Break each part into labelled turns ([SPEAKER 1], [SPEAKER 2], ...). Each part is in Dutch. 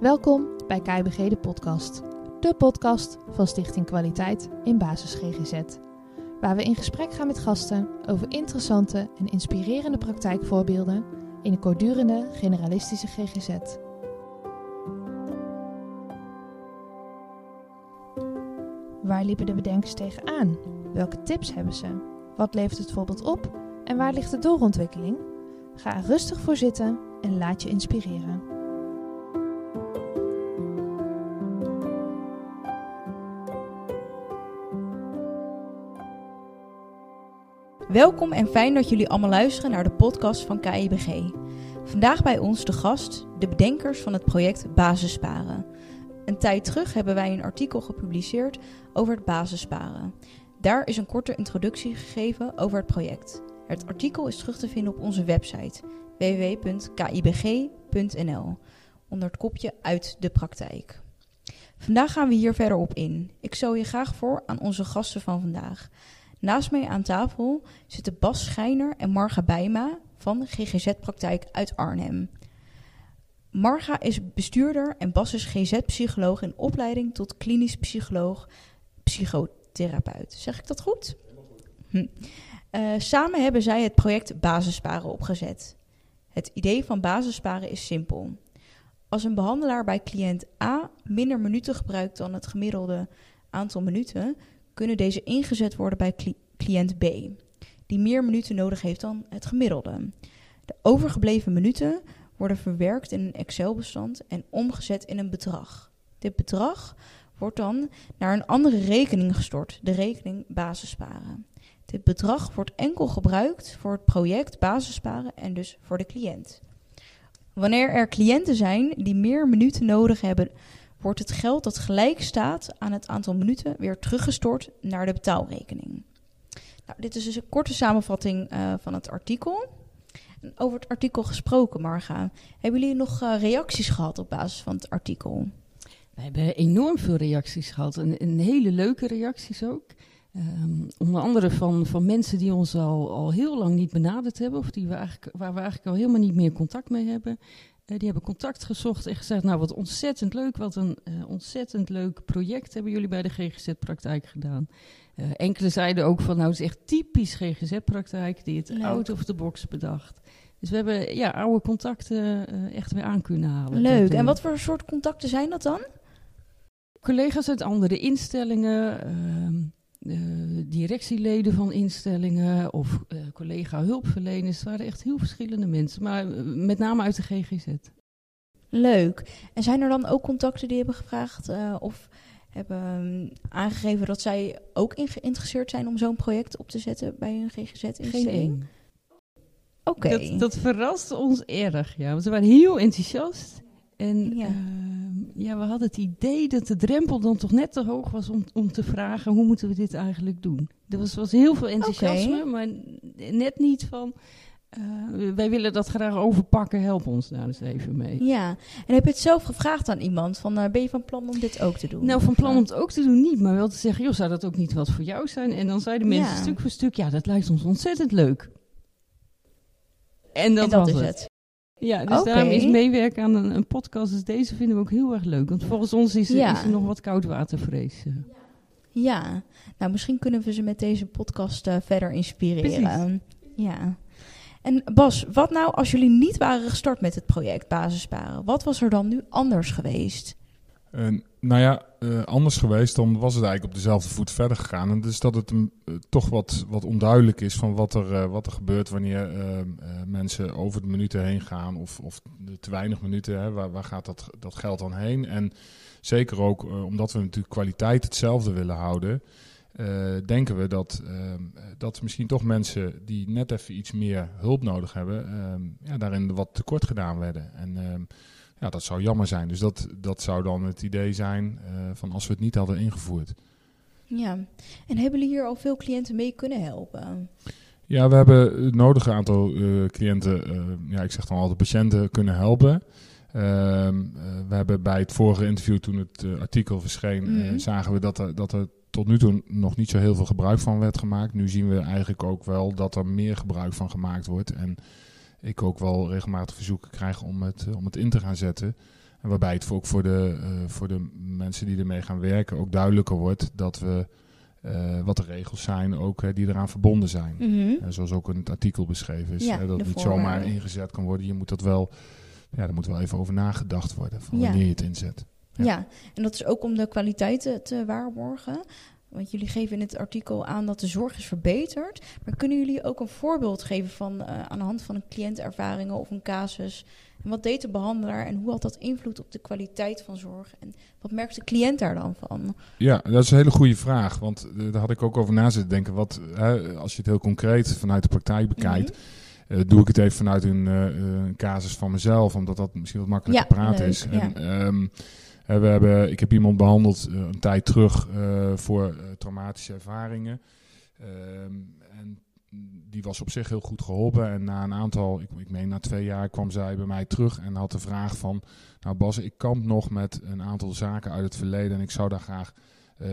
[SPEAKER 1] Welkom bij KIBG de podcast. De podcast van Stichting Kwaliteit in Basis GGZ. Waar we in gesprek gaan met gasten over interessante en inspirerende praktijkvoorbeelden in een kortdurende generalistische GGZ. Waar liepen de bedenkers tegenaan? Welke tips hebben ze? Wat levert het voorbeeld op? En waar ligt de doorontwikkeling? Ga er rustig voor zitten en laat je inspireren.
[SPEAKER 2] Welkom en fijn dat jullie allemaal luisteren naar de podcast van KIBG. Vandaag bij ons de gast, de bedenkers van het project Basissparen. Een tijd terug hebben wij een artikel gepubliceerd over het basissparen. Daar is een korte introductie gegeven over het project. Het artikel is terug te vinden op onze website www.kibg.nl onder het kopje Uit de praktijk. Vandaag gaan we hier verder op in. Ik stel je graag voor aan onze gasten van vandaag. Naast mij aan tafel zitten Bas Schijner en Marga Bijma van GGZ Praktijk uit Arnhem. Marga is bestuurder en Bas is GZ-psycholoog in opleiding tot klinisch psycholoog, psychotherapeut. Zeg ik dat goed? Hm. Uh, samen hebben zij het project Basissparen opgezet. Het idee van basissparen is simpel. Als een behandelaar bij cliënt A minder minuten gebruikt dan het gemiddelde aantal minuten, kunnen deze ingezet worden bij cli cliënt B, die meer minuten nodig heeft dan het gemiddelde. De overgebleven minuten worden verwerkt in een Excel-bestand en omgezet in een bedrag. Dit bedrag wordt dan naar een andere rekening gestort, de rekening basissparen. Dit bedrag wordt enkel gebruikt voor het project basissparen en dus voor de cliënt. Wanneer er cliënten zijn die meer minuten nodig hebben, wordt het geld dat gelijk staat aan het aantal minuten weer teruggestort naar de betaalrekening. Nou, dit is dus een korte samenvatting uh, van het artikel. Over het artikel gesproken, Marga. Hebben jullie nog uh, reacties gehad op basis van het artikel?
[SPEAKER 3] We hebben enorm veel reacties gehad. En, hele leuke reacties ook. Um, onder andere van, van mensen die ons al, al heel lang niet benaderd hebben, of die we eigenlijk, waar we eigenlijk al helemaal niet meer contact mee hebben. Uh, die hebben contact gezocht en gezegd: Nou, wat ontzettend leuk, wat een uh, ontzettend leuk project hebben jullie bij de GGZ-praktijk gedaan. Uh, enkele zeiden ook van: Nou, het is echt typisch GGZ-praktijk, die het leuk. out of the box bedacht. Dus we hebben ja, oude contacten echt weer aan kunnen halen.
[SPEAKER 2] Leuk. En wat voor soort contacten zijn dat dan?
[SPEAKER 3] Collega's uit andere instellingen. Ehm, uh, directieleden van instellingen of uh, collega hulpverleners. Het waren echt heel verschillende mensen, maar uh, met name uit de GGZ.
[SPEAKER 2] Leuk. En zijn er dan ook contacten die hebben gevraagd of hebben um, aangegeven dat zij ook in geïnteresseerd zijn om zo'n project op te zetten bij een GGZ-instelling?
[SPEAKER 3] Oké. Okay. Dat, dat verraste ons erg, ja. Want ze waren heel enthousiast. En ja. Uh, ja, we hadden het idee dat de drempel dan toch net te hoog was om, om te vragen hoe moeten we dit eigenlijk doen. Er was, was heel veel enthousiasme, okay. maar net niet van uh, wij willen dat graag overpakken, help ons daar eens even mee.
[SPEAKER 2] Ja, en heb je het zelf gevraagd aan iemand van uh, ben je van plan om dit ook te doen?
[SPEAKER 3] Nou, van plan om het ook te doen niet, maar wel te zeggen, joh, zou dat ook niet wat voor jou zijn? En dan zeiden mensen ja. stuk voor stuk, ja, dat lijkt ons ontzettend leuk. En dat,
[SPEAKER 2] en dat
[SPEAKER 3] was
[SPEAKER 2] is
[SPEAKER 3] het.
[SPEAKER 2] het.
[SPEAKER 3] Ja, dus okay. daarom is meewerken aan een, een, podcast als deze vinden we ook heel erg leuk. Want volgens ons is, ja. is er nog wat koudwatervrees.
[SPEAKER 2] Ja, nou misschien kunnen we ze met deze podcast uh, verder inspireren.
[SPEAKER 3] Precies.
[SPEAKER 2] Ja. En Bas, wat nou als jullie niet waren gestart met het project Basissparen? Wat was er dan nu anders geweest?
[SPEAKER 4] Uh, nou ja, uh, anders geweest, dan was het eigenlijk op dezelfde voet verder gegaan. En dus dat het uh, toch wat, wat onduidelijk is van wat er, uh, wat er gebeurt wanneer mensen over de minuten heen gaan. Of, of te weinig minuten, hè, waar, waar gaat dat, dat geld dan heen? En zeker ook omdat we natuurlijk kwaliteit hetzelfde willen houden. denken we dat, dat misschien toch mensen die net even iets meer hulp nodig hebben, ja, daarin wat tekort gedaan werden. En ja, dat zou jammer zijn. Dus dat, dat zou dan het idee zijn uh, van als we het niet hadden ingevoerd.
[SPEAKER 2] Ja, en hebben jullie hier al veel cliënten mee kunnen helpen?
[SPEAKER 4] Ja, we hebben het nodige aantal uh, cliënten, uh, ja, ik zeg dan altijd patiënten, kunnen helpen. we hebben bij het vorige interview, toen het artikel verscheen, mm -hmm. zagen we dat er, dat er tot nu toe nog niet zo heel veel gebruik van werd gemaakt. Nu zien we eigenlijk ook wel dat er meer gebruik van gemaakt wordt. En ik ook wel regelmatig verzoeken krijg om het, om het in te gaan zetten. En waarbij het ook voor de, eh, voor de mensen die ermee gaan werken ook duidelijker wordt dat we eh, wat de regels zijn ook eh, die eraan verbonden zijn. En zoals ook in het artikel beschreven is,
[SPEAKER 2] Ja,
[SPEAKER 4] hè, dat het niet zomaar ingezet kan worden. Je moet dat wel, ja, daar moet wel even over nagedacht worden van
[SPEAKER 2] Ja.
[SPEAKER 4] wanneer je het inzet. Ja.
[SPEAKER 2] Ja. en dat is ook om de kwaliteiten te waarborgen. Want jullie geven in het artikel aan dat de zorg is verbeterd. Maar kunnen jullie ook een voorbeeld geven van eh, aan de hand van een cliëntervaringen of een casus? En wat deed de behandelaar en hoe had dat invloed op de kwaliteit van zorg? En wat merkt de cliënt daar dan van?
[SPEAKER 4] Ja, dat is een hele goede vraag. Want eh, daar had ik ook over na zitten denken. Wat, hè, als je het heel concreet vanuit de praktijk bekijkt,
[SPEAKER 2] Mhm.
[SPEAKER 4] eh, doe ik het even vanuit een, casus van mezelf, omdat dat misschien wat makkelijker
[SPEAKER 2] Ja,
[SPEAKER 4] praten is.
[SPEAKER 2] ja.
[SPEAKER 4] En, ehm, hè, we hebben, ik heb iemand behandeld eh, een tijd terug eh, voor eh, traumatische ervaringen. Ehm, en die was op zich heel goed geholpen. En na een aantal, ik, ik meen na twee jaar, kwam zij bij mij terug en had de vraag van... Nou Bas, ik kamp nog met een aantal zaken uit het verleden en ik zou daar graag ehm,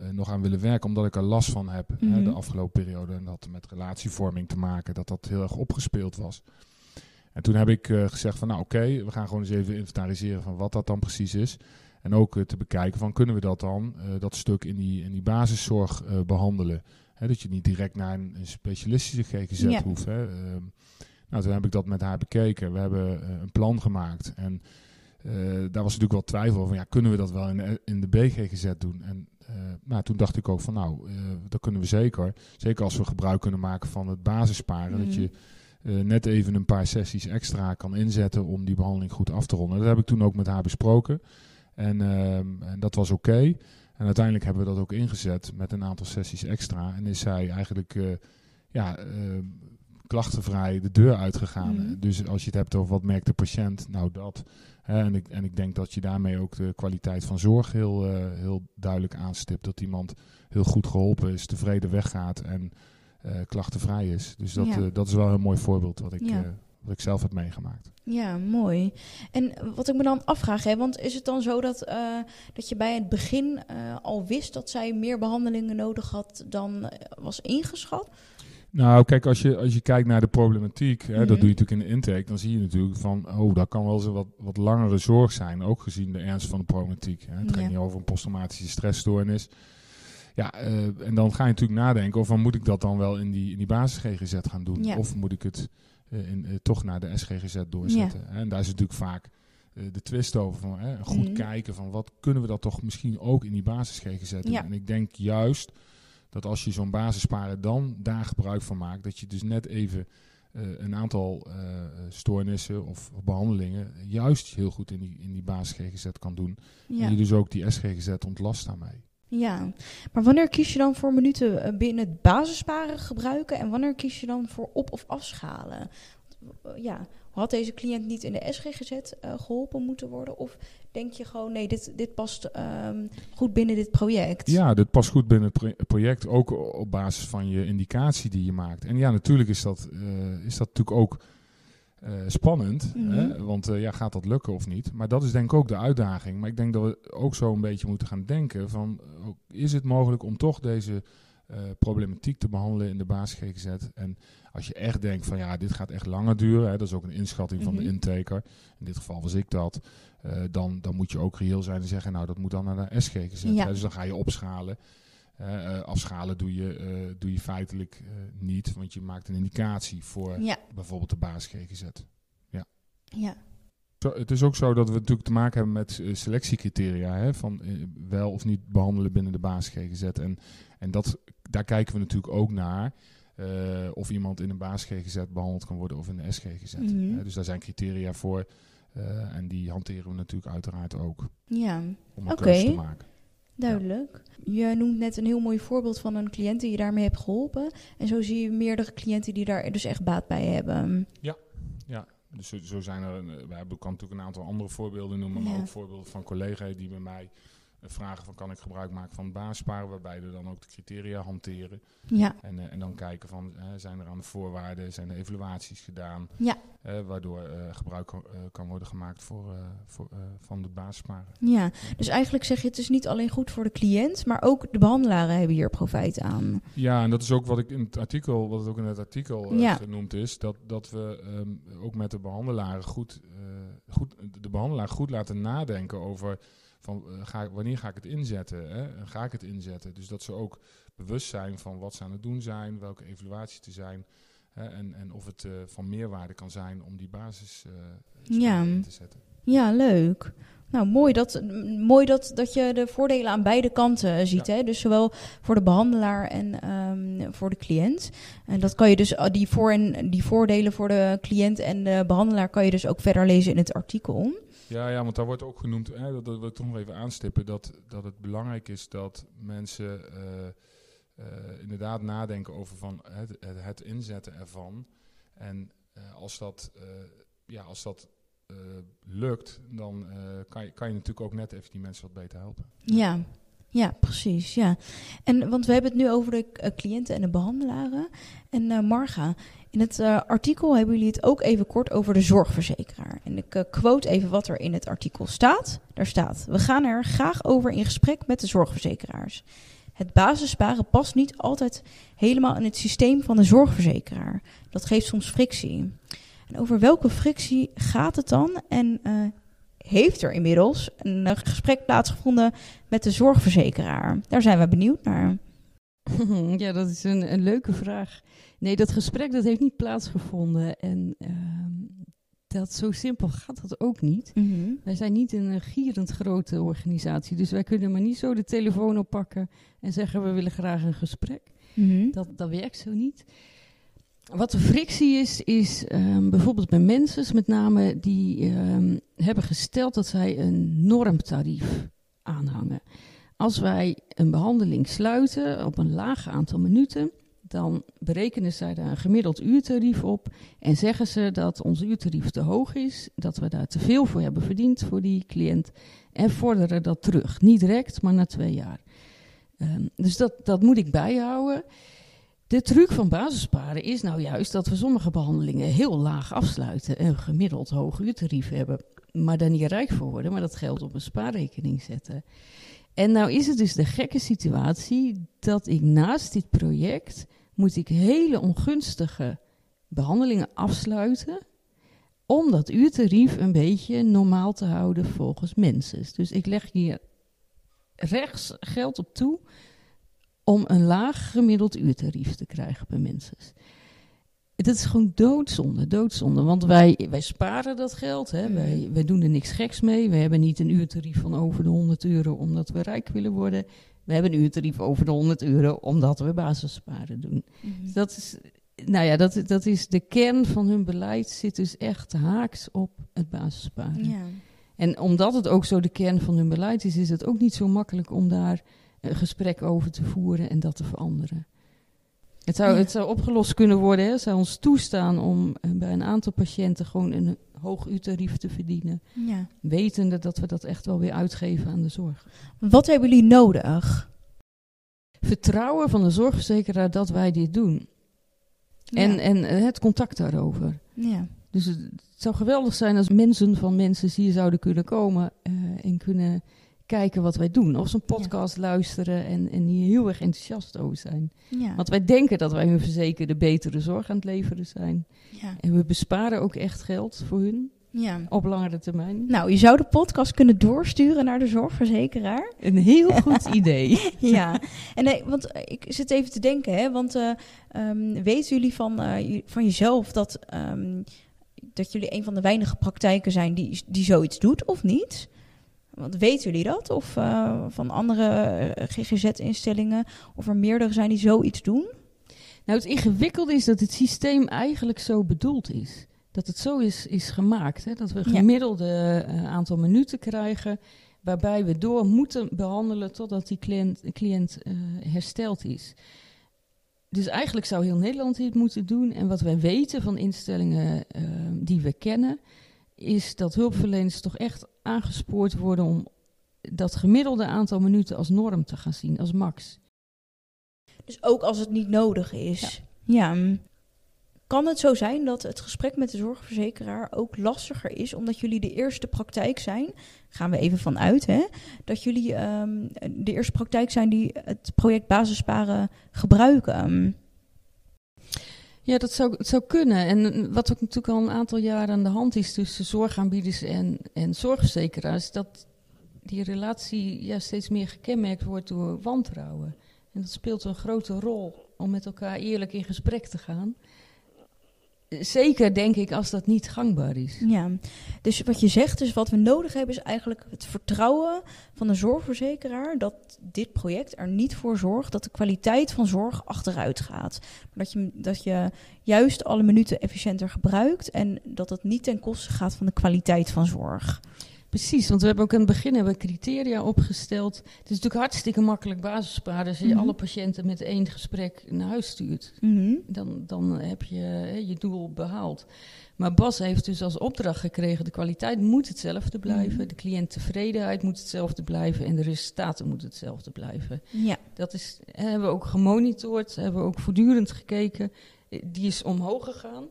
[SPEAKER 4] eh, nog aan willen werken, omdat ik er last van heb hè,
[SPEAKER 2] Mhm.
[SPEAKER 4] de afgelopen periode. En dat had met relatievorming te maken, dat dat heel erg opgespeeld was. En toen heb ik eh, gezegd van nou oké, we gaan gewoon eens even inventariseren van wat dat dan precies is. En ook eh, te bekijken van kunnen we dat dan, eh, dat stuk in die, in die basiszorg eh, behandelen. Hè, dat je niet direct naar een, een specialistische GGZ
[SPEAKER 2] Ja.
[SPEAKER 4] hoeft. Hè. Ehm, nou, toen heb ik dat met haar bekeken. We hebben een plan gemaakt. En daar was natuurlijk wel twijfel over. Ja, kunnen we dat wel in de, in de BGGZ doen? En nou, toen dacht ik ook van nou, dat kunnen we zeker. Zeker als we gebruik kunnen maken van het basissparen. Dat
[SPEAKER 2] Mhm.
[SPEAKER 4] je eh, net even een paar sessies extra kan inzetten om die behandeling goed af te ronden. Dat heb ik toen ook met haar besproken. En, ehm, en dat was oké. En uiteindelijk hebben we dat ook ingezet met een aantal sessies extra. En is zij eigenlijk eh, ja, ehm, klachtenvrij de deur uitgegaan.
[SPEAKER 2] Mhm.
[SPEAKER 4] Dus als je het hebt over wat merkt de patiënt, nou dat. En, ik, en ik denk dat je daarmee ook de kwaliteit van zorg heel, eh, heel duidelijk aanstipt. Dat iemand heel goed geholpen is, tevreden weggaat en klachtenvrij is. Dus dat,
[SPEAKER 2] Ja.
[SPEAKER 4] eh, dat is wel een mooi voorbeeld wat ik,
[SPEAKER 2] Ja.
[SPEAKER 4] eh, wat ik zelf heb meegemaakt.
[SPEAKER 2] Ja, mooi. En wat ik me dan afvraag, hè, want is het dan zo dat, eh, dat je bij het begin eh, al wist dat zij meer behandelingen nodig had dan eh, was ingeschat?
[SPEAKER 4] Nou, kijk, als je, als je kijkt naar de problematiek, hè, dat doe je natuurlijk in de intake, dan zie je natuurlijk van, oh, dat kan wel eens een wat, wat langere zorg zijn, ook gezien de ernst van de problematiek. Hè. Het
[SPEAKER 2] Ja.
[SPEAKER 4] gaat niet over een posttraumatische stressstoornis. Ja, eh, en dan ga je natuurlijk nadenken, of van moet ik dat dan wel in die, in die basis GGZ gaan doen,
[SPEAKER 2] Ja.
[SPEAKER 4] of moet ik het eh, in, eh, toch naar de SGGZ doorzetten. En daar is natuurlijk vaak de twist over, van, hè, goed
[SPEAKER 2] Mhm.
[SPEAKER 4] kijken van wat kunnen we dat toch misschien ook in die basis GGZ doen.
[SPEAKER 2] Ja.
[SPEAKER 4] En ik denk juist dat als je zo'n basisparen dan daar gebruik van maakt, dat je dus net even een aantal stoornissen of behandelingen juist heel goed in die, in die basis GGZ kan doen. En je dus ook die SGGZ ontlast daarmee.
[SPEAKER 2] Ja, maar wanneer kies je dan voor minuten eh, binnen het basisparen gebruiken en wanneer kies je dan voor op- of afschalen? Eh, Ja, had deze cliënt niet in de SGGZ eh, geholpen moeten worden? Of denk je gewoon, nee, dit, dit past ehm, goed binnen dit project?
[SPEAKER 4] Ja, dit past goed binnen het pro- project, ook op basis van je indicatie die je maakt. En ja, natuurlijk is dat, is dat natuurlijk ook eh, spannend,
[SPEAKER 2] Mhm.
[SPEAKER 4] hè? want eh, ja, gaat dat lukken of niet? Maar dat is denk ik ook de uitdaging. Maar ik denk dat we ook zo een beetje moeten gaan denken van, ook, is het mogelijk om toch deze eh, problematiek te behandelen in de basis GGZ? En als je echt denkt van, ja, dit gaat echt langer duren, hè? dat is ook een inschatting van
[SPEAKER 2] Mhm.
[SPEAKER 4] de intaker. In dit geval was ik dat. dan, dan moet je ook reëel zijn en zeggen, nou, dat moet dan naar de SGGZ.
[SPEAKER 2] Ja.
[SPEAKER 4] hè? Dus dan ga je opschalen. Eh, afschalen doe je, eh, doe je feitelijk eh, niet, want je maakt een indicatie voor
[SPEAKER 2] Ja,
[SPEAKER 4] bijvoorbeeld de basis GGZ.
[SPEAKER 2] ja.
[SPEAKER 4] Zo, het is ook zo dat we natuurlijk te maken hebben met selectiecriteria, hè, van wel of niet behandelen binnen de basis GGZ. En, en dat, daar kijken we natuurlijk ook naar. of iemand in een basis GGZ behandeld kan worden of in de SGGZ. Hè, dus daar zijn criteria voor. en die hanteren we natuurlijk uiteraard ook
[SPEAKER 2] ja.
[SPEAKER 4] om een keuze te maken.
[SPEAKER 2] Duidelijk. Je noemt net een heel mooi voorbeeld van een cliënt die je daarmee hebt geholpen. En zo zie je meerdere cliënten die daar dus echt baat bij hebben.
[SPEAKER 4] Dus zo, zo zijn er, we hebben kan natuurlijk een aantal andere voorbeelden noemen, maar
[SPEAKER 2] Ja.
[SPEAKER 4] ook voorbeelden van collega's die bij mij vragen van kan ik gebruik maken van het waarbij we dan ook de criteria hanteren.
[SPEAKER 2] Ja,
[SPEAKER 4] En, eh, en dan kijken van, eh, zijn er aan de voorwaarden, zijn er evaluaties gedaan,
[SPEAKER 2] Ja.
[SPEAKER 4] eh, waardoor eh, gebruik kan- eh, kan worden gemaakt voor, eh, voor, eh, van de basisparen.
[SPEAKER 2] ja. Dus eigenlijk zeg je het is niet alleen goed voor de cliënt, maar ook de behandelaren hebben hier profijt aan.
[SPEAKER 4] Ja, en dat is ook wat ik in het artikel, wat het ook in het artikel eh,
[SPEAKER 2] Ja.
[SPEAKER 4] genoemd is, dat, dat we ehm, ook met de behandelaren goed eh, goed, de behandelaar goed laten nadenken over van, eh, ga, wanneer ga ik het inzetten? Hè? Ga ik het inzetten? Dus dat ze ook bewust zijn van wat ze aan het doen zijn, welke evaluatie te zijn. Hè? En, en of het van meerwaarde kan zijn om die basis
[SPEAKER 2] ja.
[SPEAKER 4] in te zetten.
[SPEAKER 2] Ja, leuk. Nou, mooi dat, mooi dat, dat je de voordelen aan beide kanten ziet. Hè? Dus zowel voor de behandelaar en ehm, voor de cliënt. En dat kan je dus, die, voor en, die voordelen voor de cliënt en de behandelaar kan je dus ook verder lezen in het artikel.
[SPEAKER 4] Ja, ja want daar wordt ook genoemd, hè, dat, dat wil ik toch nog even aanstippen, dat, dat het belangrijk is dat mensen uh, uh, inderdaad nadenken over van het, het, inzetten ervan. En uh, als dat, ja, als dat lukt, dan kan, je, kan je natuurlijk ook net even die mensen wat beter helpen.
[SPEAKER 2] Ja, ja, precies. Ja. En want we hebben het nu over de cliënten en de behandelaren. En Marga, in het artikel hebben jullie het ook even kort over de zorgverzekeraar. En ik quote even wat er in het artikel staat. Daar staat: We gaan er graag over in gesprek met de zorgverzekeraars. Het basissparen past niet altijd helemaal in het systeem van de zorgverzekeraar. Dat geeft soms frictie. En over welke frictie gaat het dan? En uh, heeft er inmiddels een gesprek plaatsgevonden met de zorgverzekeraar? Daar zijn we benieuwd naar.
[SPEAKER 3] Ja, dat is een, een leuke vraag. Nee, dat gesprek dat heeft niet plaatsgevonden. En uh, dat zo simpel gaat dat ook niet. Mm -hmm. Wij zijn niet een gierend grote organisatie. Dus wij kunnen maar niet zo de telefoon oppakken en zeggen we willen graag een gesprek. Mm -hmm. dat, dat werkt zo niet. Wat de frictie is, is um, bijvoorbeeld bij mensen, met name die um, hebben gesteld dat zij een normtarief aanhangen. Als wij een behandeling sluiten op een laag aantal minuten, dan berekenen zij daar een gemiddeld uurtarief op en zeggen ze dat ons uurtarief te hoog is, dat we daar te veel voor hebben verdiend voor die cliënt en vorderen dat terug. Niet direct, maar na twee jaar. Um, dus dat, dat moet ik bijhouden. De truc van basisparen is nou juist dat we sommige behandelingen heel laag afsluiten en een gemiddeld hoog uurtarief hebben, maar daar niet rijk voor worden, maar dat geld op een spaarrekening zetten. En nou is het dus de gekke situatie dat ik naast dit project moet ik hele ongunstige behandelingen afsluiten om dat uurtarief een beetje normaal te houden volgens mensen. Dus ik leg hier rechts geld op toe om een laag gemiddeld uurtarief te krijgen bij mensen. Dat is gewoon doodzonde, doodzonde. Want wij, wij sparen dat geld, hè. Wij, wij doen er niks geks mee. We hebben niet een uurtarief van over de 100 euro omdat we rijk willen worden. We hebben een uurtarief over de 100 euro omdat we basissparen doen. Mm Dat is, nou ja, dat, dat is de kern van hun beleid, zit dus echt haaks op het basissparen. Ja. En omdat het ook zo de kern van hun beleid is, is het ook niet zo makkelijk om daar een gesprek over te voeren en dat te veranderen. Het zou, het zou opgelost kunnen worden. Hè? Het zou ons toestaan om uh, bij een aantal patiënten gewoon een hoog uurtarief te verdienen. Ja. Wetende dat we dat echt wel weer uitgeven aan de zorg.
[SPEAKER 2] Wat hebben jullie nodig?
[SPEAKER 3] Vertrouwen van de zorgverzekeraar dat wij dit doen. Ja. En, en uh, het contact daarover. Ja. Dus het, het, zou geweldig zijn als mensen van mensen hier zouden kunnen komen uh, en kunnen kijken wat wij doen. Of zo'n podcast luisteren en, en hier heel erg enthousiast over zijn. Ja. Want wij denken dat wij hun verzekerde betere zorg aan het leveren zijn. Ja. En we besparen ook echt geld voor hun. Ja. Op langere termijn.
[SPEAKER 2] Nou, je zou de podcast kunnen doorsturen naar de zorgverzekeraar.
[SPEAKER 3] Een heel goed idee.
[SPEAKER 2] ja, en nee, want ik zit even te denken, hè, want uh, um, weten jullie van, uh, van jezelf dat, um, dat jullie een van de weinige praktijken zijn die, die zoiets doet of niet? Want weten jullie dat? Of uh, van andere uh, GGZ-instellingen? Of er meerdere zijn die zoiets doen?
[SPEAKER 3] Nou, het ingewikkelde is dat het systeem eigenlijk zo bedoeld is. Dat het zo is, is gemaakt. Hè? Dat we gemiddelde uh, aantal minuten krijgen. Waarbij we door moeten behandelen totdat die cliënt, cliënt hersteld is. Dus eigenlijk zou heel Nederland dit moeten doen. En wat wij weten van instellingen die we kennen is dat hulpverleners toch echt aangespoord worden om dat gemiddelde aantal minuten als norm te gaan zien, als max.
[SPEAKER 2] Dus ook als het niet nodig is. Ja. ja. Kan het zo zijn dat het gesprek met de zorgverzekeraar ook lastiger is, omdat jullie de eerste praktijk zijn? Gaan we even vanuit, hè? Dat jullie um, de eerste praktijk zijn die het project Basisparen gebruiken.
[SPEAKER 3] Ja, dat zou, zou kunnen. En wat ook natuurlijk al een aantal jaren aan de hand is tussen zorgaanbieders en, en zorgverzekeraars, dat die relatie ja, steeds meer gekenmerkt wordt door wantrouwen. En dat speelt een grote rol om met elkaar eerlijk in gesprek te gaan. Zeker denk ik als dat niet gangbaar is.
[SPEAKER 2] Ja, dus wat je zegt, dus wat we nodig hebben, is eigenlijk het vertrouwen van de zorgverzekeraar dat dit project er niet voor zorgt dat de kwaliteit van zorg achteruit gaat. Maar dat je, dat je juist alle minuten efficiënter gebruikt en dat het niet ten koste gaat van de kwaliteit van zorg.
[SPEAKER 3] Precies, want we hebben ook in het begin hebben criteria opgesteld. Het is natuurlijk hartstikke makkelijk basissparen als je
[SPEAKER 2] Mhm.
[SPEAKER 3] alle patiënten met één gesprek naar huis stuurt.
[SPEAKER 2] Mhm.
[SPEAKER 3] Dan, dan heb je hè, je doel behaald. Maar Bas heeft dus als opdracht gekregen: de kwaliteit moet hetzelfde blijven,
[SPEAKER 2] Mhm.
[SPEAKER 3] de cliënttevredenheid moet hetzelfde blijven en de resultaten moeten hetzelfde blijven.
[SPEAKER 2] Ja,
[SPEAKER 3] Dat is, hebben we ook gemonitord, hebben we ook voortdurend gekeken. Eh, Die is omhoog gegaan.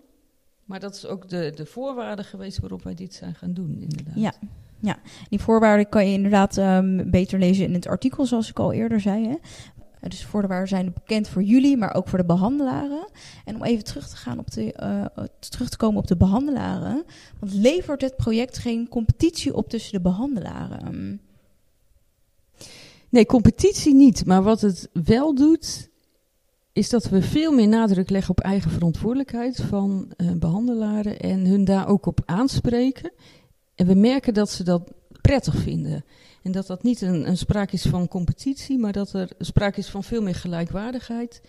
[SPEAKER 3] Maar dat is ook de, de voorwaarde geweest waarop wij dit zijn gaan doen, inderdaad.
[SPEAKER 2] Ja. Die voorwaarden kan je inderdaad ehm, beter lezen in het artikel, zoals ik al eerder zei. Hè. Eh, Dus de voorwaarden zijn bekend voor jullie, maar ook voor de behandelaren. En om even terug te gaan op de, eh, terug te komen op de behandelaren. Want levert het project geen competitie op tussen de behandelaren?
[SPEAKER 3] Nee, competitie niet. Maar wat het wel doet, is dat we veel meer nadruk leggen op eigen verantwoordelijkheid van eh, behandelaren en hun daar ook op aanspreken. En we merken dat ze dat prettig vinden. En dat dat niet een, een sprake is van competitie, maar dat er sprake is van veel meer gelijkwaardigheid.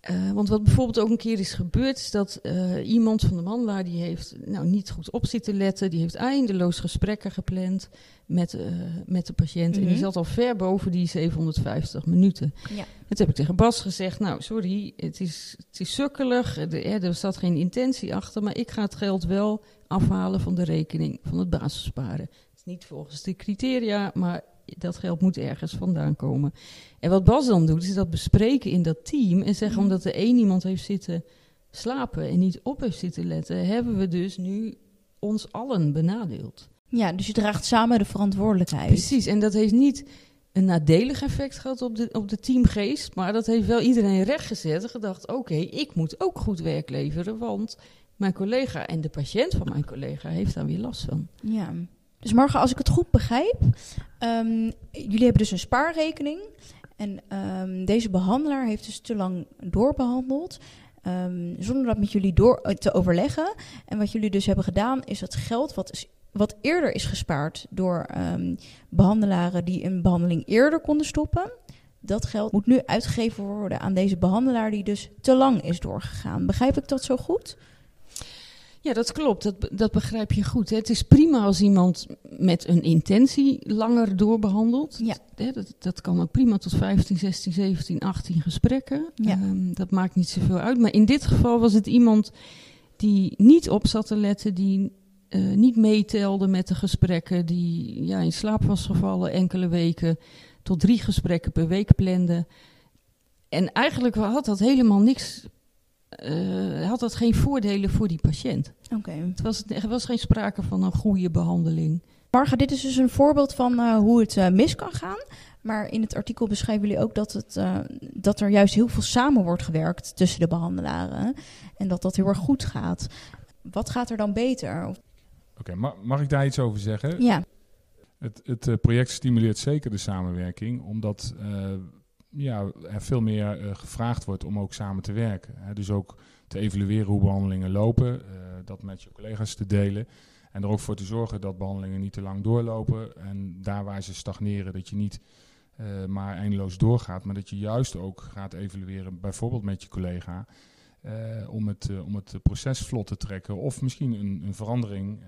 [SPEAKER 3] Eh, want wat bijvoorbeeld ook een keer is gebeurd, is dat eh, iemand van de behandelaar die heeft nou, niet goed op zitten letten. Die heeft eindeloos gesprekken gepland met, eh, met de patiënt. En
[SPEAKER 2] Mhm.
[SPEAKER 3] die zat al ver boven die 750 minuten.
[SPEAKER 2] Ja.
[SPEAKER 3] Dat heb ik tegen Bas gezegd. Nou, sorry, het is, het is sukkelig. Er, er er zat geen intentie achter. Maar ik ga het geld wel afhalen van de rekening van het basissparen. Het is niet volgens de criteria, maar dat geld moet ergens vandaan komen. En wat Bas dan doet, is dat bespreken in dat team. En zeggen,
[SPEAKER 2] Mhm.
[SPEAKER 3] omdat er één iemand heeft zitten slapen en niet op heeft zitten letten, hebben we dus nu ons allen benadeeld.
[SPEAKER 2] ja, dus je draagt samen de verantwoordelijkheid.
[SPEAKER 3] Precies, en dat heeft niet een nadelig effect gehad op de, op de teamgeest, maar dat heeft wel iedereen rechtgezet en gedacht, oké, ik moet ook goed werk leveren, want mijn collega en de patiënt van mijn collega heeft daar weer last van.
[SPEAKER 2] Ja. Dus Marga, als ik het goed begrijp, ehm, jullie hebben dus een spaarrekening. En ehm, deze behandelaar heeft dus te lang doorbehandeld. ehm, zonder dat met jullie door, eh, te overleggen. En wat jullie dus hebben gedaan, is het geld wat, is, wat eerder is gespaard door behandelaren die een behandeling eerder konden stoppen. Dat geld moet nu uitgegeven worden aan deze behandelaar die dus te lang is doorgegaan. Begrijp ik dat zo goed?
[SPEAKER 3] Ja, dat klopt. Dat, dat begrijp je goed. Hè. Het is prima als iemand met een intentie langer doorbehandelt.
[SPEAKER 2] Ja.
[SPEAKER 3] Dat, dat kan ook prima tot 15, 16, 17, 18 gesprekken.
[SPEAKER 2] Ja.
[SPEAKER 3] Ehm, dat maakt niet zoveel uit. Maar in dit geval was het iemand die niet op zat te letten, die eh, niet meetelde met de gesprekken, die ja, in slaap was gevallen enkele weken, tot drie gesprekken per week plande. En eigenlijk had dat helemaal niks, eh, had dat geen voordelen voor die patiënt.
[SPEAKER 2] Oké.
[SPEAKER 3] Het was, er was geen sprake van een goede behandeling.
[SPEAKER 2] Marga, dit is dus een voorbeeld van eh, hoe het eh, mis kan gaan. Maar in het artikel beschrijven jullie ook dat, het, eh, dat er juist heel veel samen wordt gewerkt tussen de behandelaren. En dat dat heel erg goed gaat. Wat gaat er dan beter?
[SPEAKER 4] Oké, ma- mag ik daar iets over zeggen?
[SPEAKER 2] ja,
[SPEAKER 4] Het, het project stimuleert zeker de samenwerking, omdat eh, ja, er veel meer eh, gevraagd wordt om ook samen te werken. Hè. Dus ook te evalueren hoe behandelingen lopen, eh, dat met je collega's te delen. En er ook voor te zorgen dat behandelingen niet te lang doorlopen. En daar waar ze stagneren, dat je niet eh, maar eindeloos doorgaat, maar dat je juist ook gaat evalueren, bijvoorbeeld met je collega. om, het, om het proces vlot te trekken of misschien een, een verandering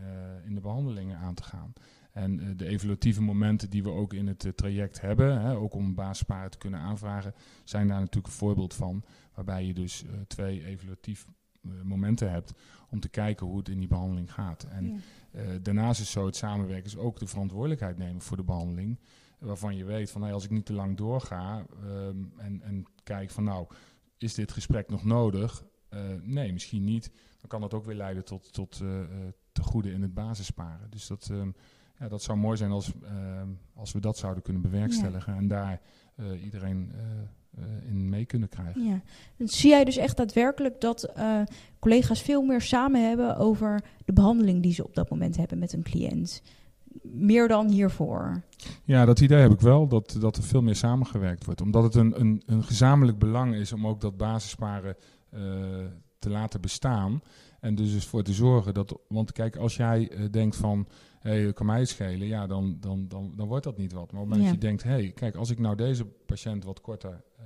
[SPEAKER 4] in de behandelingen aan te gaan. En eh, de evaluatieve momenten die we ook in het eh, traject hebben, hè, ook om basisparen te kunnen aanvragen, zijn daar natuurlijk een voorbeeld van. Waarbij je dus eh, twee evaluatief momenten hebt om te kijken hoe het in die behandeling gaat. En daarnaast is zo het samenwerken is ook de verantwoordelijkheid nemen voor de behandeling. Waarvan je weet van hey, als ik niet te lang doorga ehm, en, en kijk van nou, is dit gesprek nog nodig? Nee, misschien niet. Dan kan dat ook weer leiden tot, tot eh, te goede in het basisparen. Dus dat, ehm, ja, dat zou mooi zijn als, ehm, als we dat zouden kunnen bewerkstelligen. En daar eh, iedereen eh, eh, in mee kunnen krijgen.
[SPEAKER 2] Ja. Zie jij dus echt daadwerkelijk dat collega's veel meer samen hebben over de behandeling die ze op dat moment hebben met een cliënt. Meer dan hiervoor.
[SPEAKER 4] Ja, dat idee heb ik wel, dat, dat er veel meer samengewerkt wordt. Omdat het een, een, een gezamenlijk belang is om ook dat basissparen eh, te laten bestaan. En dus ervoor te zorgen dat. Want kijk, als jij eh, denkt van. Hé, hey, kan mij het schelen, ja, dan, dan, dan, dan wordt dat niet wat. Maar op het moment dat je denkt, hé, hey, kijk, als ik nou deze patiënt wat korter eh,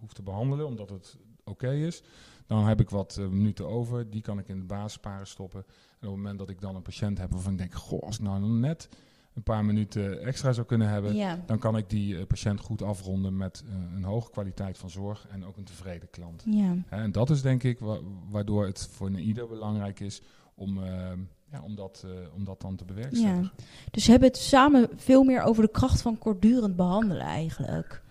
[SPEAKER 4] hoef te behandelen, omdat het oké is, dan heb ik wat eh, minuten over, die kan ik in de basisparen stoppen. En op het moment dat ik dan een patiënt heb waarvan ik denk, goh, als ik nou net een paar minuten extra zou kunnen hebben,
[SPEAKER 2] Ja.
[SPEAKER 4] dan kan ik die eh, patiënt goed afronden met eh, een hoge kwaliteit van zorg en ook een tevreden klant.
[SPEAKER 2] Ja.
[SPEAKER 4] En dat is denk ik wa- waardoor het voor een ieder belangrijk is om, eh, ja, om, dat, eh, om dat dan te bewerkstelligen.
[SPEAKER 2] Dus ze hebben het samen veel meer over de kracht van kortdurend behandelen eigenlijk.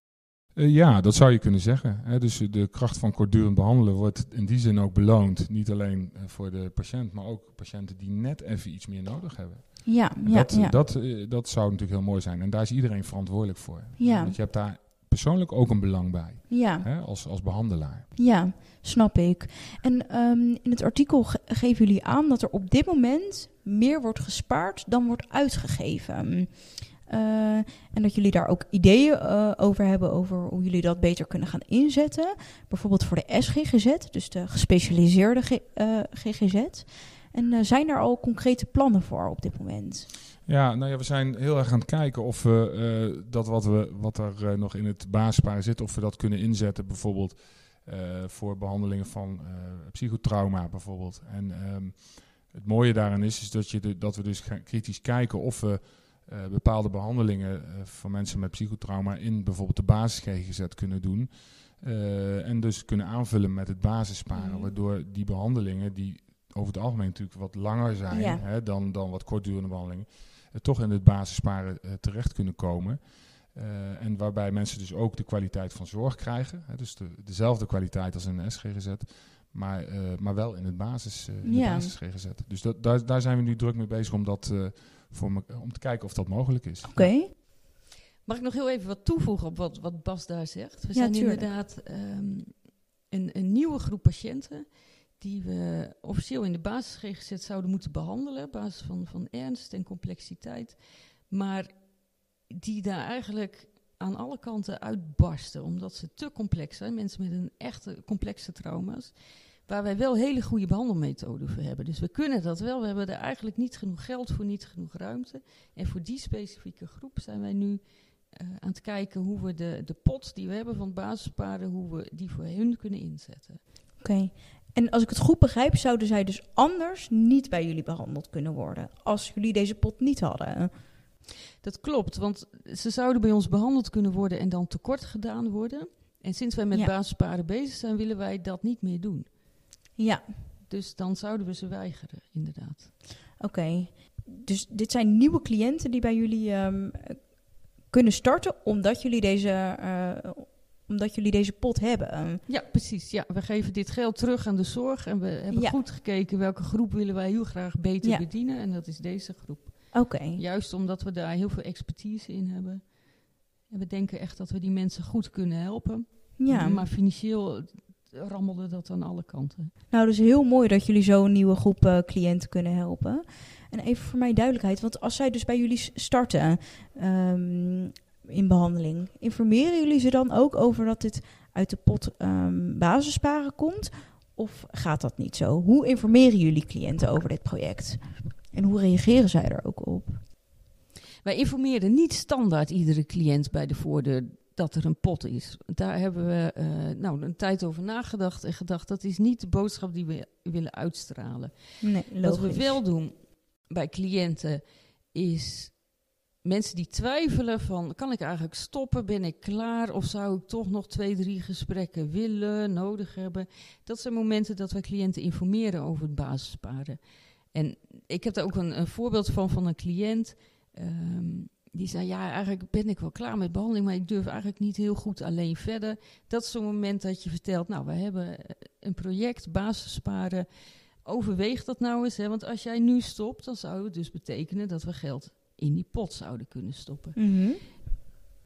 [SPEAKER 4] Eh, ja, dat zou je kunnen zeggen. Hè. Dus de kracht van kortdurend behandelen wordt in die zin ook beloond. Niet alleen eh, voor de patiënt, maar ook patiënten die net even iets meer nodig hebben.
[SPEAKER 2] Ja,
[SPEAKER 4] dat,
[SPEAKER 2] ja.
[SPEAKER 4] Dat, eh, dat zou natuurlijk heel mooi zijn. En daar is iedereen verantwoordelijk voor.
[SPEAKER 2] Ja.
[SPEAKER 4] Want je hebt daar persoonlijk ook een belang bij,
[SPEAKER 2] ja.
[SPEAKER 4] hè, als, als behandelaar.
[SPEAKER 2] Ja, snap ik. En ehm, in het artikel ge- geven jullie aan dat er op dit moment meer wordt gespaard dan wordt uitgegeven. Eh, en dat jullie daar ook ideeën eh, over hebben over hoe jullie dat beter kunnen gaan inzetten. Bijvoorbeeld voor de SGGZ, dus de gespecialiseerde G- eh, GGZ. En zijn er al concrete plannen voor op dit moment?
[SPEAKER 4] Ja, nou ja, we zijn heel erg aan het kijken of we dat wat, we, wat er nog in het basissparen zit, of we dat kunnen inzetten bijvoorbeeld voor behandelingen van psychotrauma bijvoorbeeld. En ehm, het mooie daaraan is, is dat, je dat we dus gaan kritisch kijken of we eh, bepaalde behandelingen eh, van mensen met psychotrauma in bijvoorbeeld de basis GGZ kunnen doen. Eh, en dus kunnen aanvullen met het basissparen,
[SPEAKER 2] Mhm.
[SPEAKER 4] waardoor die behandelingen die over het algemeen natuurlijk wat langer zijn
[SPEAKER 2] Ja.
[SPEAKER 4] hè, dan, dan wat kortdurende behandelingen, eh, toch in het basissparen terecht kunnen komen. En waarbij mensen dus ook de kwaliteit van zorg krijgen. Hè, dus de, dezelfde kwaliteit als in de SGGZ. Maar, maar wel in het basis, eh, in de basis GGZ. Dus dat, daar, daar zijn we nu druk mee bezig om, dat, voor me, om te kijken of dat mogelijk is.
[SPEAKER 2] Oké.
[SPEAKER 3] Mag ik nog heel even wat toevoegen op wat, wat Bas daar zegt? We
[SPEAKER 2] Ja,
[SPEAKER 3] zijn
[SPEAKER 2] tuurlijk.
[SPEAKER 3] inderdaad ehm, een, een nieuwe groep patiënten die we officieel in de basis GGZ zouden moeten behandelen, op basis van, van ernst en complexiteit. Maar die daar eigenlijk aan alle kanten uitbarsten, omdat ze te complex zijn. Mensen met een echte complexe trauma's. Waar wij wel hele goede behandelmethoden voor hebben. Dus we kunnen dat wel. We hebben er eigenlijk niet genoeg geld voor, niet genoeg ruimte. En voor die specifieke groep zijn wij nu eh, aan het kijken hoe we de, de pot die we hebben van basispaarden, hoe we die voor hun kunnen inzetten.
[SPEAKER 2] Oké. En als ik het goed begrijp, zouden zij dus anders niet bij jullie behandeld kunnen worden. Als jullie deze pot niet hadden.
[SPEAKER 3] Dat klopt, want ze zouden bij ons behandeld kunnen worden en dan tekort gedaan worden. En sinds wij met
[SPEAKER 2] Ja.
[SPEAKER 3] basispaarden bezig zijn, willen wij dat niet meer doen.
[SPEAKER 2] Ja,
[SPEAKER 3] Dus dan zouden we ze weigeren, inderdaad.
[SPEAKER 2] oké. Dus dit zijn nieuwe cliënten die bij jullie ehm, kunnen starten omdat jullie deze, eh, omdat jullie deze pot hebben.
[SPEAKER 3] Ja, precies. Ja, we geven dit geld terug aan de zorg en we hebben
[SPEAKER 2] Ja.
[SPEAKER 3] goed gekeken welke groep willen wij heel graag beter
[SPEAKER 2] Ja.
[SPEAKER 3] bedienen. En dat is deze groep.
[SPEAKER 2] Oké.
[SPEAKER 3] Juist omdat we daar heel veel expertise in hebben. En we denken echt dat we die mensen goed kunnen helpen.
[SPEAKER 2] Ja.
[SPEAKER 3] Maar financieel rammelde dat aan alle kanten.
[SPEAKER 2] Nou, dus heel mooi dat jullie zo'n nieuwe groep eh, cliënten kunnen helpen. En even voor mij duidelijkheid, want als zij dus bij jullie starten ehm, in behandeling, informeren jullie ze dan ook over dat dit uit de pot ehm basisparen komt? Of gaat dat niet zo? Hoe informeren jullie cliënten over dit project? En hoe reageren zij er ook op?
[SPEAKER 3] Wij informeren niet standaard iedere cliënt bij de voordeur dat er een pot is. Daar hebben we eh, nou, een tijd over nagedacht en gedacht dat is niet de boodschap die we willen uitstralen.
[SPEAKER 2] Nee,
[SPEAKER 3] Wat we wel doen bij cliënten is mensen die twijfelen van kan ik eigenlijk stoppen, ben ik klaar of zou ik toch nog twee, drie gesprekken willen, nodig hebben. Dat zijn momenten dat wij cliënten informeren over het basisparen. En ik heb daar ook een, een voorbeeld van van een cliënt. ehm, die zei, ja, eigenlijk ben ik wel klaar met behandeling, maar ik durf eigenlijk niet heel goed alleen verder. Dat is zo'n moment dat je vertelt, nou, we hebben eh, een project, basisparen. Overweeg dat nou eens, hè? want als jij nu stopt, dan zou het dus betekenen dat we geld in die pot zouden kunnen stoppen.
[SPEAKER 2] Mhm.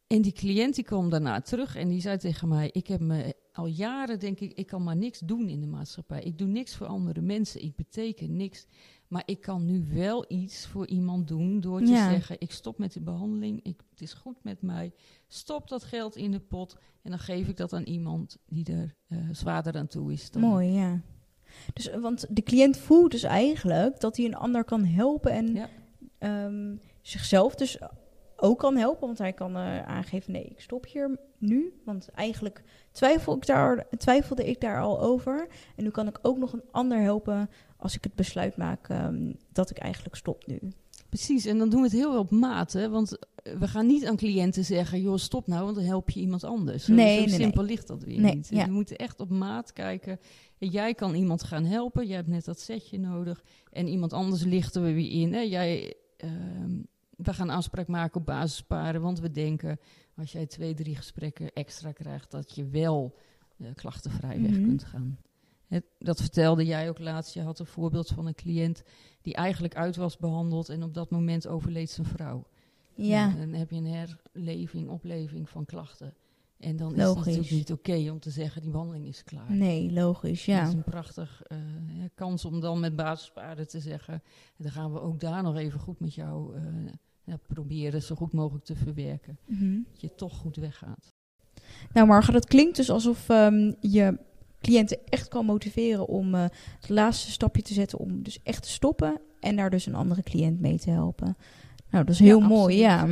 [SPEAKER 3] En die cliënt die kwam daarna terug en die zei tegen mij: Ik heb me al jaren, denk ik, ik kan maar niks doen in de maatschappij. Ik doe niks voor andere mensen. Ik beteken niks. Maar ik kan nu wel iets voor iemand doen door te
[SPEAKER 2] Ja.
[SPEAKER 3] zeggen: Ik stop met de behandeling. Ik, het is goed met mij. Stop dat geld in de pot. En dan geef ik dat aan iemand die er eh, zwaarder aan toe is. Dan
[SPEAKER 2] Mooi, ja. Dus, eh, want de cliënt voelt dus eigenlijk dat hij een ander kan helpen en
[SPEAKER 3] Ja.
[SPEAKER 2] ehm, zichzelf dus ook kan helpen. Want hij kan eh, aangeven, nee, ik stop hier nu. Want eigenlijk twijfel ik daar, twijfelde ik daar al over. En nu kan ik ook nog een ander helpen als ik het besluit maak ehm, dat ik eigenlijk stop nu.
[SPEAKER 3] Precies, en dan doen we het heel op maat. Hè? Want eh, we gaan niet aan cliënten zeggen: joh, stop nou, want dan help je iemand anders. Zo,
[SPEAKER 2] Nee,
[SPEAKER 3] zo
[SPEAKER 2] nee,
[SPEAKER 3] simpel ligt dat weer
[SPEAKER 2] Nee,
[SPEAKER 3] niet.
[SPEAKER 2] ja.
[SPEAKER 3] We moeten echt op maat kijken. En Jij kan iemand gaan helpen, jij hebt net dat setje nodig. En iemand anders lichten we weer in. Hè? Jij, ehm, we gaan afspraak maken op basisparen, want we denken: als jij twee, drie gesprekken extra krijgt, dat je wel eh, klachtenvrij weg
[SPEAKER 2] Mhm.
[SPEAKER 3] kunt gaan. Het, dat vertelde jij ook laatst. Je had een voorbeeld van een cliënt die eigenlijk uit was behandeld en op dat moment overleed zijn vrouw.
[SPEAKER 2] Ja,
[SPEAKER 3] Nou, dan heb je een herleving, opleving van klachten. En dan is het natuurlijk niet oké om te zeggen die behandeling is klaar.
[SPEAKER 2] nee, logisch,
[SPEAKER 3] Dat
[SPEAKER 2] ja.
[SPEAKER 3] is een prachtig eh, kans om dan met basispaarden te zeggen. Dan gaan we ook daar nog even goed met jou eh, ja, proberen zo goed mogelijk te verwerken.
[SPEAKER 2] Mhm.
[SPEAKER 3] Dat je toch goed weggaat.
[SPEAKER 2] Nou, Marga, dat klinkt dus alsof ehm, je cliënten echt kan motiveren om eh, het laatste stapje te zetten om dus echt te stoppen en daar dus een andere cliënt mee te helpen. Nou, dat is heel
[SPEAKER 3] Ja,
[SPEAKER 2] mooi, ja.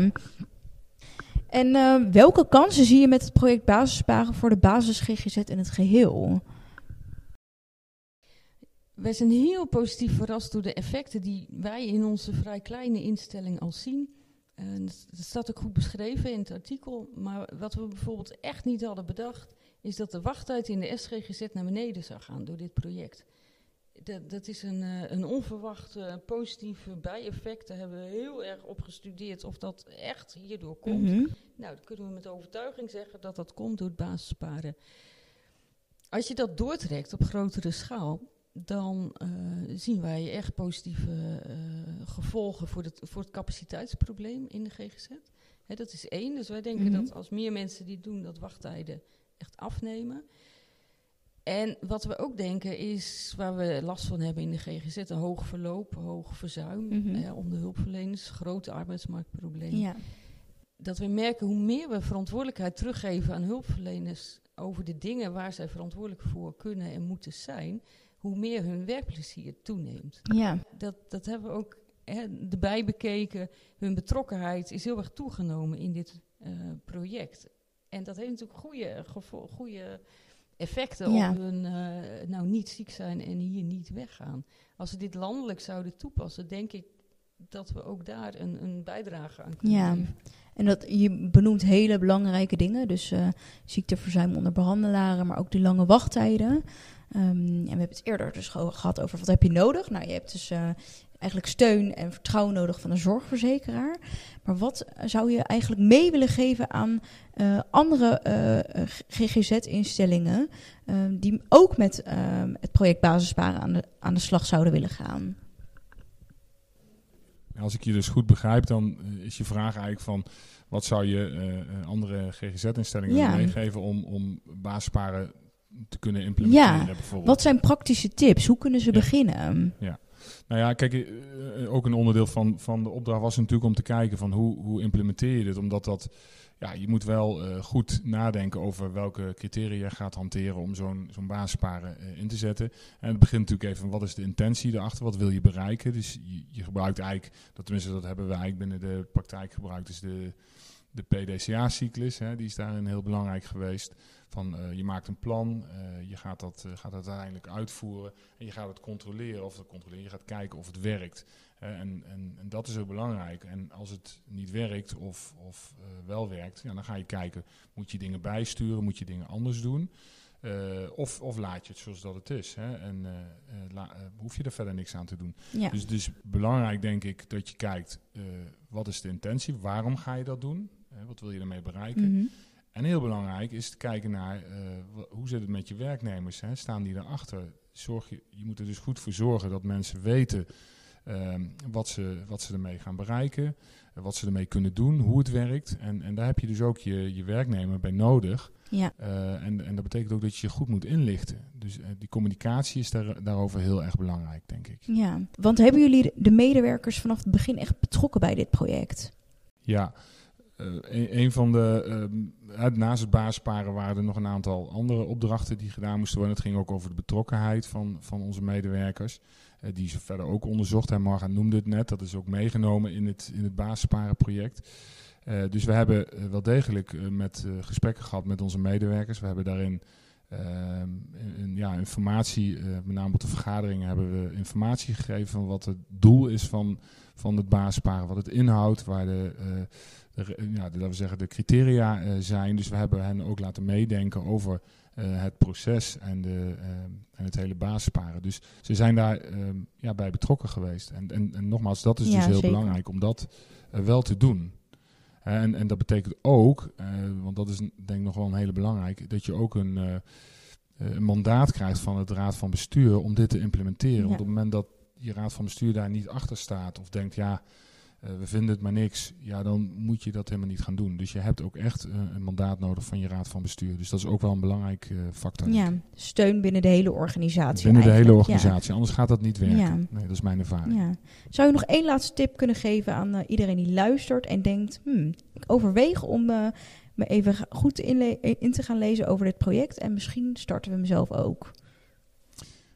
[SPEAKER 2] En eh, welke kansen zie je met het project Basissparen voor de basis GGZ in het geheel?
[SPEAKER 3] Wij zijn heel positief verrast door de effecten die wij in onze vrij kleine instelling al zien. En dat dat staat ook goed beschreven in het artikel. Maar wat we bijvoorbeeld echt niet hadden bedacht, is dat de wachttijd in de SGGZ naar beneden zou gaan door dit project. Dat, dat is een, eh, een onverwacht eh, positief bijeffect. Daar hebben we heel erg op gestudeerd of dat echt hierdoor komt.
[SPEAKER 2] Mhm.
[SPEAKER 3] Nou, dan kunnen we met overtuiging zeggen dat dat komt door het basissparen. Als je dat doortrekt op grotere schaal, dan eh, zien wij echt positieve gevolgen voor het, voor het capaciteitsprobleem in de GGZ. Hè, dat is één. Dus wij denken
[SPEAKER 2] Mhm.
[SPEAKER 3] dat als meer mensen dit doen, dat wachttijden echt afnemen. En wat we ook denken is, waar we last van hebben in de GGZ, een hoog verloop, hoog verzuim
[SPEAKER 2] Mhm.
[SPEAKER 3] eh, onder hulpverleners, grote arbeidsmarktprobleem
[SPEAKER 2] Ja.
[SPEAKER 3] dat we merken hoe meer we verantwoordelijkheid teruggeven aan hulpverleners over de dingen waar zij verantwoordelijk voor kunnen en moeten zijn, hoe meer hun werkplezier toeneemt.
[SPEAKER 2] ja,
[SPEAKER 3] Dat, dat hebben we ook hè, erbij bekeken. Hun betrokkenheid is heel erg toegenomen in dit eh, project. En dat heeft natuurlijk goede, goede effecten
[SPEAKER 2] Ja.
[SPEAKER 3] op hun eh, nou niet ziek zijn en hier niet weggaan. Als we dit landelijk zouden toepassen, denk ik dat we ook daar een, een bijdrage aan kunnen
[SPEAKER 2] Ja. En dat, je benoemt hele belangrijke dingen. Dus eh, ziekteverzuim onder behandelaren, maar ook die lange wachttijden. Ehm, en we hebben het eerder dus ge- gehad over wat heb je nodig. Nou, je hebt dus eh, eigenlijk steun en vertrouwen nodig van een zorgverzekeraar. Maar wat eh, zou je eigenlijk mee willen geven aan eh, andere GGZ-instellingen... ehm, die ook met ehm, het project Basisparen aan de, aan de slag zouden willen gaan?
[SPEAKER 4] Als ik je dus goed begrijp, dan is je vraag eigenlijk van... wat zou je andere GGZ-instellingen
[SPEAKER 2] Ja.
[SPEAKER 4] meegeven om, om basisparen te kunnen implementeren
[SPEAKER 2] Ja,
[SPEAKER 4] bijvoorbeeld?
[SPEAKER 2] Wat zijn praktische tips? Hoe kunnen ze
[SPEAKER 4] Ja.
[SPEAKER 2] beginnen?
[SPEAKER 4] Nou ja, kijk, eh, eh, ook een onderdeel van, van de opdracht was natuurlijk om te kijken van hoe, hoe implementeer je dit. Omdat dat, ja, je moet wel eh, goed nadenken over welke criteria je gaat hanteren om zo'n zo'n basisparen in te zetten. En het begint natuurlijk even wat is de intentie erachter, wat wil je bereiken. Dus je, je gebruikt eigenlijk, dat tenminste dat hebben we eigenlijk binnen de praktijk gebruikt, is de, de PDCA-cyclus. Die is daarin heel belangrijk geweest. Van, eh, je maakt een plan, eh, je gaat dat, eh, gaat dat uiteindelijk uitvoeren en je gaat het controleren of het controleren. Je gaat kijken of het werkt. en, en, en dat is heel belangrijk. En als het niet werkt of, of wel werkt, ja, dan ga je kijken, moet je dingen bijsturen, moet je dingen anders doen? Of, of laat je het zoals dat het is. Hè? En la- hoef je er verder niks aan te doen.
[SPEAKER 2] Ja.
[SPEAKER 4] Dus het is belangrijk, denk ik, dat je kijkt, wat is de intentie? Waarom ga je dat doen? Wat wil je ermee bereiken?
[SPEAKER 2] Mhm.
[SPEAKER 4] En heel belangrijk is te kijken naar eh, hoe zit het met je werknemers? Hè? Staan die erachter? Zorg je, je moet er dus goed voor zorgen dat mensen weten ehm, wat, ze, wat ze ermee gaan bereiken, eh, wat ze ermee kunnen doen, hoe het werkt. En, en daar heb je dus ook je, je werknemer bij nodig.
[SPEAKER 2] Ja.
[SPEAKER 4] Eh, en, en dat betekent ook dat je je goed moet inlichten. Dus die communicatie is daar, daarover heel erg belangrijk, denk ik.
[SPEAKER 2] ja, want hebben jullie de medewerkers vanaf het begin echt betrokken bij dit project?
[SPEAKER 4] Ja, een, een van de, ehm, naast het basisparen waren er nog een aantal andere opdrachten die gedaan moesten worden. Het ging ook over de betrokkenheid van, van onze medewerkers. eh, die ze verder ook onderzocht. En Marga noemde het net, dat is ook meegenomen in het, in het basissparenproject. Eh, dus we hebben eh, wel degelijk eh, met eh, gesprekken gehad met onze medewerkers. We hebben daarin ehm, een, ja, informatie, eh, met name op de vergaderingen hebben we informatie gegeven van wat het doel is van, van het basisparen, wat het inhoudt, waar de, eh, de, ja, de, laten we zeggen, de criteria eh, zijn. Dus we hebben hen ook laten meedenken over eh, het proces en, de, eh, en het hele basisparen. Dus ze zijn daar ehm, ja, bij betrokken geweest. En, en, en nogmaals, dat is
[SPEAKER 2] Ja,
[SPEAKER 4] dus heel
[SPEAKER 2] zeker.
[SPEAKER 4] belangrijk om dat wel te doen. En, en dat betekent ook, want dat is denk ik nog wel een hele belangrijk, dat je ook een, een mandaat krijgt van het raad van bestuur om dit te implementeren.
[SPEAKER 2] Ja.
[SPEAKER 4] Want op het moment dat je raad van bestuur daar niet achter staat of denkt, ja, we vinden het maar niks, ja, dan moet je dat helemaal niet gaan doen. Dus je hebt ook echt eh, een mandaat nodig van je raad van bestuur. Dus dat is ook wel een belangrijk eh, factor.
[SPEAKER 2] Ja, steun binnen de hele organisatie.
[SPEAKER 4] Binnen de hele.
[SPEAKER 2] Ja.
[SPEAKER 4] organisatie, anders gaat dat niet werken.
[SPEAKER 2] Ja.
[SPEAKER 4] Nee, dat is mijn ervaring.
[SPEAKER 2] Ja. Zou je nog één laatste tip kunnen geven aan eh, iedereen die luistert en denkt: hmm, ik overweeg om eh, me even goed in te gaan lezen over dit project en misschien starten we mezelf ook.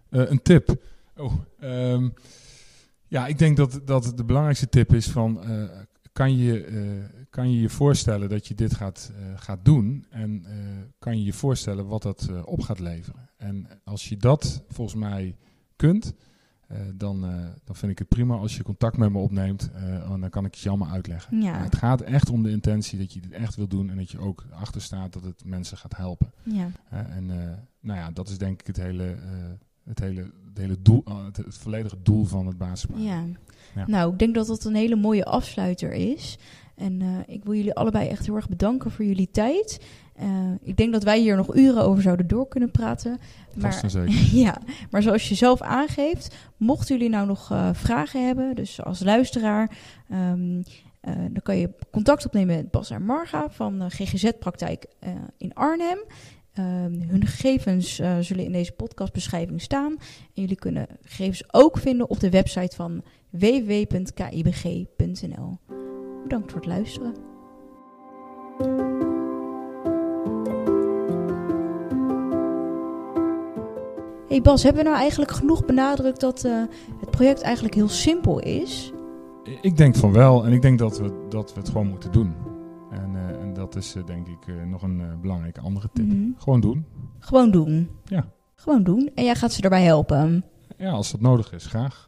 [SPEAKER 4] Eh, een tip. Oh, ehm, ja, ik denk dat, dat de belangrijkste tip is van... eh, kan, je, eh, kan je je voorstellen dat je dit gaat, eh, gaat doen? En kan je je voorstellen wat dat op gaat leveren? En als je dat volgens mij kunt... dan, dan vind ik het prima als je contact met me opneemt. dan kan ik het je allemaal uitleggen.
[SPEAKER 2] Ja.
[SPEAKER 4] Maar het gaat echt om de intentie dat je dit echt wil doen... en dat je ook achter staat dat het mensen gaat helpen.
[SPEAKER 2] Ja,
[SPEAKER 4] en nou ja, dat is denk ik het hele, het hele, het hele doel, eh, het, het volledige doel van het basisplan.
[SPEAKER 2] ja.
[SPEAKER 4] Ja.
[SPEAKER 2] Nou, ik denk dat dat een hele mooie afsluiter is. En eh, ik wil jullie allebei echt heel erg bedanken voor jullie tijd. Eh, ik denk dat wij hier nog uren over zouden door kunnen praten. Maar. Ja, maar zoals je zelf aangeeft, mochten jullie nou nog vragen hebben, dus als luisteraar, ehm, eh, dan kan je contact opnemen met Bas en Marga van GGZ-praktijk eh, in Arnhem. Ehm, hun gegevens eh, zullen in deze podcastbeschrijving staan. En jullie kunnen gegevens ook vinden op de website van www.kibg.nl. Bedankt voor het luisteren. Hey Bas, hebben we nou eigenlijk genoeg benadrukt dat eh, het project eigenlijk heel simpel is?
[SPEAKER 4] Ik denk van wel en ik denk dat we, dat we het gewoon moeten doen. Dat is eh, denk ik eh, nog een eh, belangrijke andere tip.
[SPEAKER 2] Mhm.
[SPEAKER 4] Gewoon doen.
[SPEAKER 2] Gewoon doen.
[SPEAKER 4] Ja.
[SPEAKER 2] Gewoon doen. En jij gaat ze erbij helpen.
[SPEAKER 4] Ja, als dat nodig is, graag.